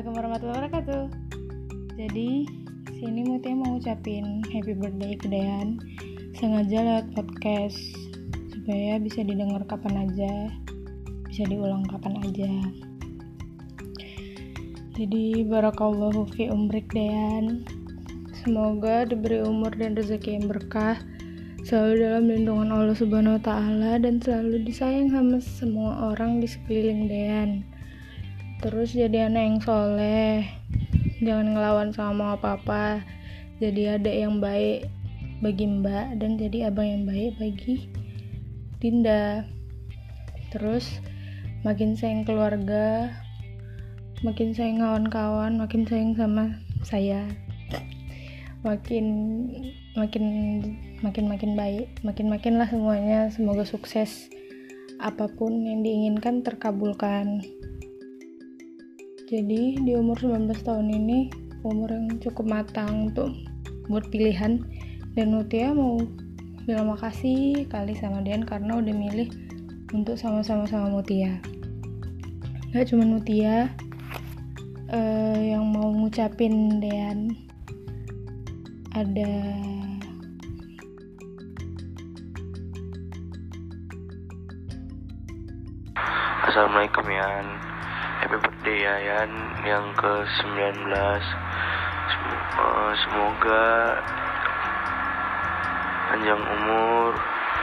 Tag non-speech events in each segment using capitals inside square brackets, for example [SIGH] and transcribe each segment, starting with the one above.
Assalamualaikum warahmatullahi wabarakatuh. Jadi sini Mutia mau ucapin happy birthday ke Dean. Sengaja lewat podcast supaya bisa didengar kapan aja, bisa diulang kapan aja. Jadi barakallahu fi umrik Dean. Semoga diberi umur dan rezeki yang berkah, selalu dalam lindungan Allah Subhanahu wa taala dan selalu disayang sama semua orang di sekeliling Dean terus jadi anak yang soleh. Jangan ngelawan sama apa-apa jadi adik yang baik bagi mbak dan jadi abang yang baik bagi Dinda. Terus makin sayang keluarga makin sayang kawan-kawan makin sayang sama saya. Makin makin makin makin baik makin makin lah semuanya. Semoga sukses apa pun yang diinginkan terkabulkan jadi di umur 19 tahun ini umur yang cukup matang untuk buat pilihan. Dan Mutia mau bilang makasih kali sama Dian karena udah milih untuk sama-sama sama Mutia gak cuma Mutia uh, yang mau ngucapin Dian ada Assalamualaikum Yan happy birthday Yayan yang ke-19. Semoga panjang umur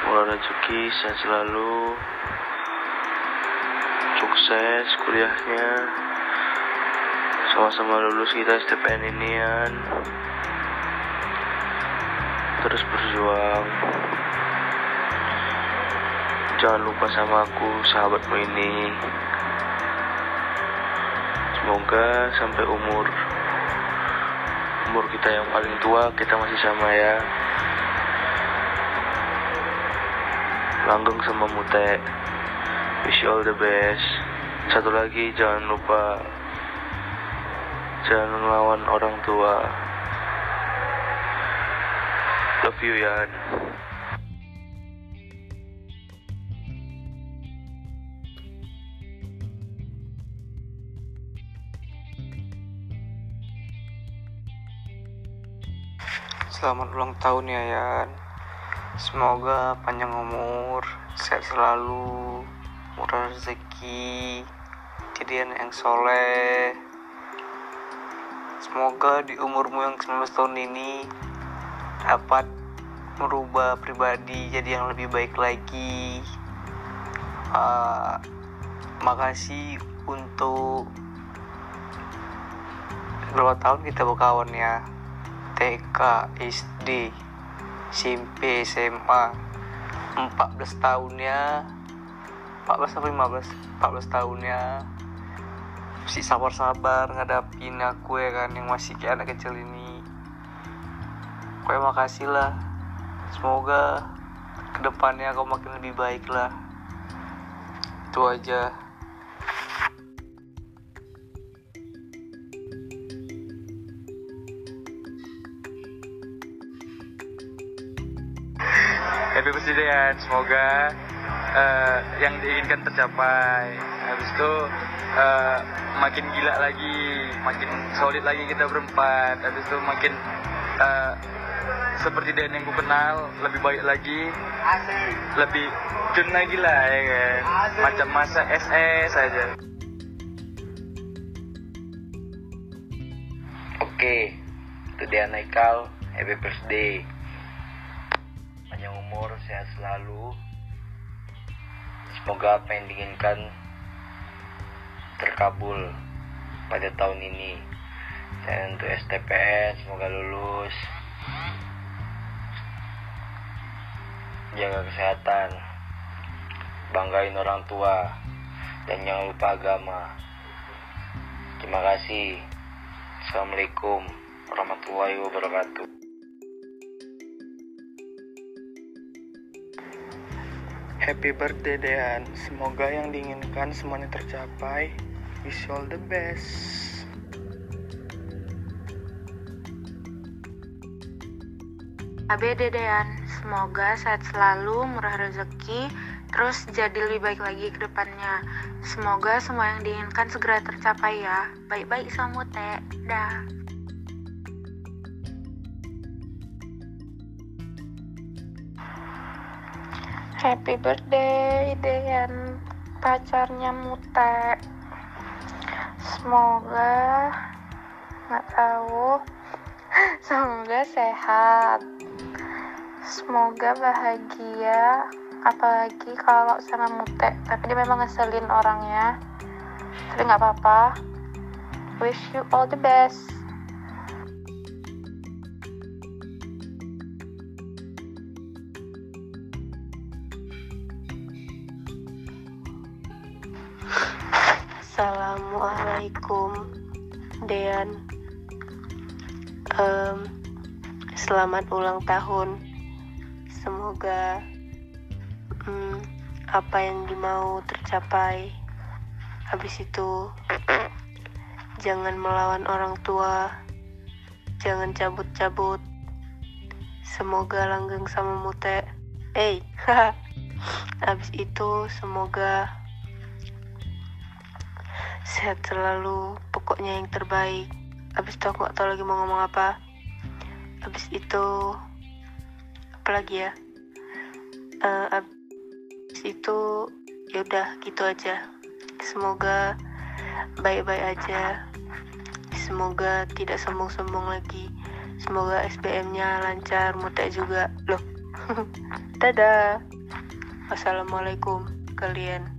murah rezeki sehat selalu. Sukses kuliahnya. Sama-sama lulus kita STPN ini Yan terus berjuang. Jangan lupa sama aku sahabatmu ini Semoga sampai umur umur kita yang paling tua kita masih sama ya. Langgeng sama Mute. Wish you all the best. Satu lagi jangan lupa jangan melawan orang tua. Love you ya. Selamat ulang tahun ya Yan Semoga panjang umur Sehat selalu Murah rezeki Jadi yang soleh. Semoga di umurmu yang 19 tahun ini Dapat merubah pribadi jadi yang lebih baik lagi. Uh, Makasih untuk Berapa tahun kita berkawan ya TK, SD, SMP, SMA 14 tahunnya. 14 atau 15 14 tahunnya. Masih sabar-sabar ngadapin aku ya kan yang masih kayak anak kecil ini. Gue makasih lah. Semoga ke depannya kau makin lebih baik lah. Itu aja birthday ya semoga uh, yang diinginkan tercapai. Habis itu uh, makin gila lagi makin solid lagi kita berempat. Habis itu makin uh, seperti Dan yang gue kenal lebih baik lagi lebih tun lagi lah ya kan? Macam masa SS saja oke okay. itu dia Naikal happy birthday umur, sehat selalu. Semoga apa yang diinginkan terkabul pada tahun ini. Dan untuk STPN semoga lulus. Jaga kesehatan. Banggain orang tua dan jangan lupa agama. Terima kasih. Assalamualaikum warahmatullahi wabarakatuh. Happy birthday Dean. Semoga yang diinginkan semuanya tercapai. Wish you all the best. ABD Dean. Semoga sehat selalu, murah rezeki terus jadi lebih baik lagi ke depannya. Semoga semua yang diinginkan segera tercapai ya. Baik-baik sama Mute dah Happy birthday Dean pacarnya Mute semoga nggak tahu. [LAUGHS] Semoga sehat. Semoga bahagia apalagi kalau sama Mute tapi dia memang ngeselin orangnya. Tapi nggak apa-apa. Wish you all the best Assalamualaikum Dean. Um, Selamat ulang tahun. Semoga um, apa yang dimau tercapai Habis itu Jangan melawan orang tua Jangan cabut-cabut. Semoga langgeng sama mute Eh, hey, [LAUGHS] Habis itu semoga sehat selalu pokoknya yang terbaik. Abis itu aku gak tau lagi mau ngomong apa. Abis itu apa lagi ya? Uh, abis itu yaudah gitu aja. Semoga baik-baik aja. Semoga tidak sombong-sombong lagi. Semoga SBM-nya lancar mutek juga. Loh [LAUGHS] dadah. Wassalamualaikum kalian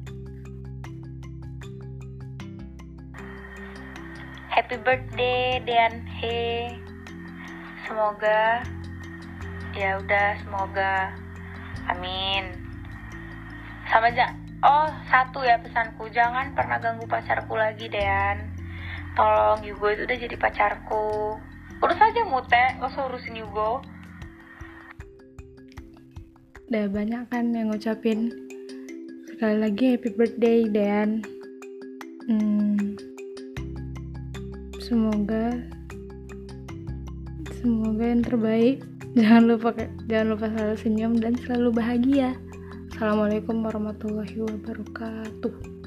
Happy birthday Dan He. Semoga ya udah semoga amin. Sama aja. Oh, satu ya pesanku, jangan pernah ganggu pacarku lagi, Dan. Tolong Yugo itu udah jadi pacarku. Urus aja Mute, usah urusin Yugo. Udah banyak kan yang ngucapin sekali lagi happy birthday Dan. Hmm, semoga semoga yang terbaik. Jangan lupa jangan lupa selalu senyum dan selalu bahagia. Assalamualaikum warahmatullahi wabarakatuh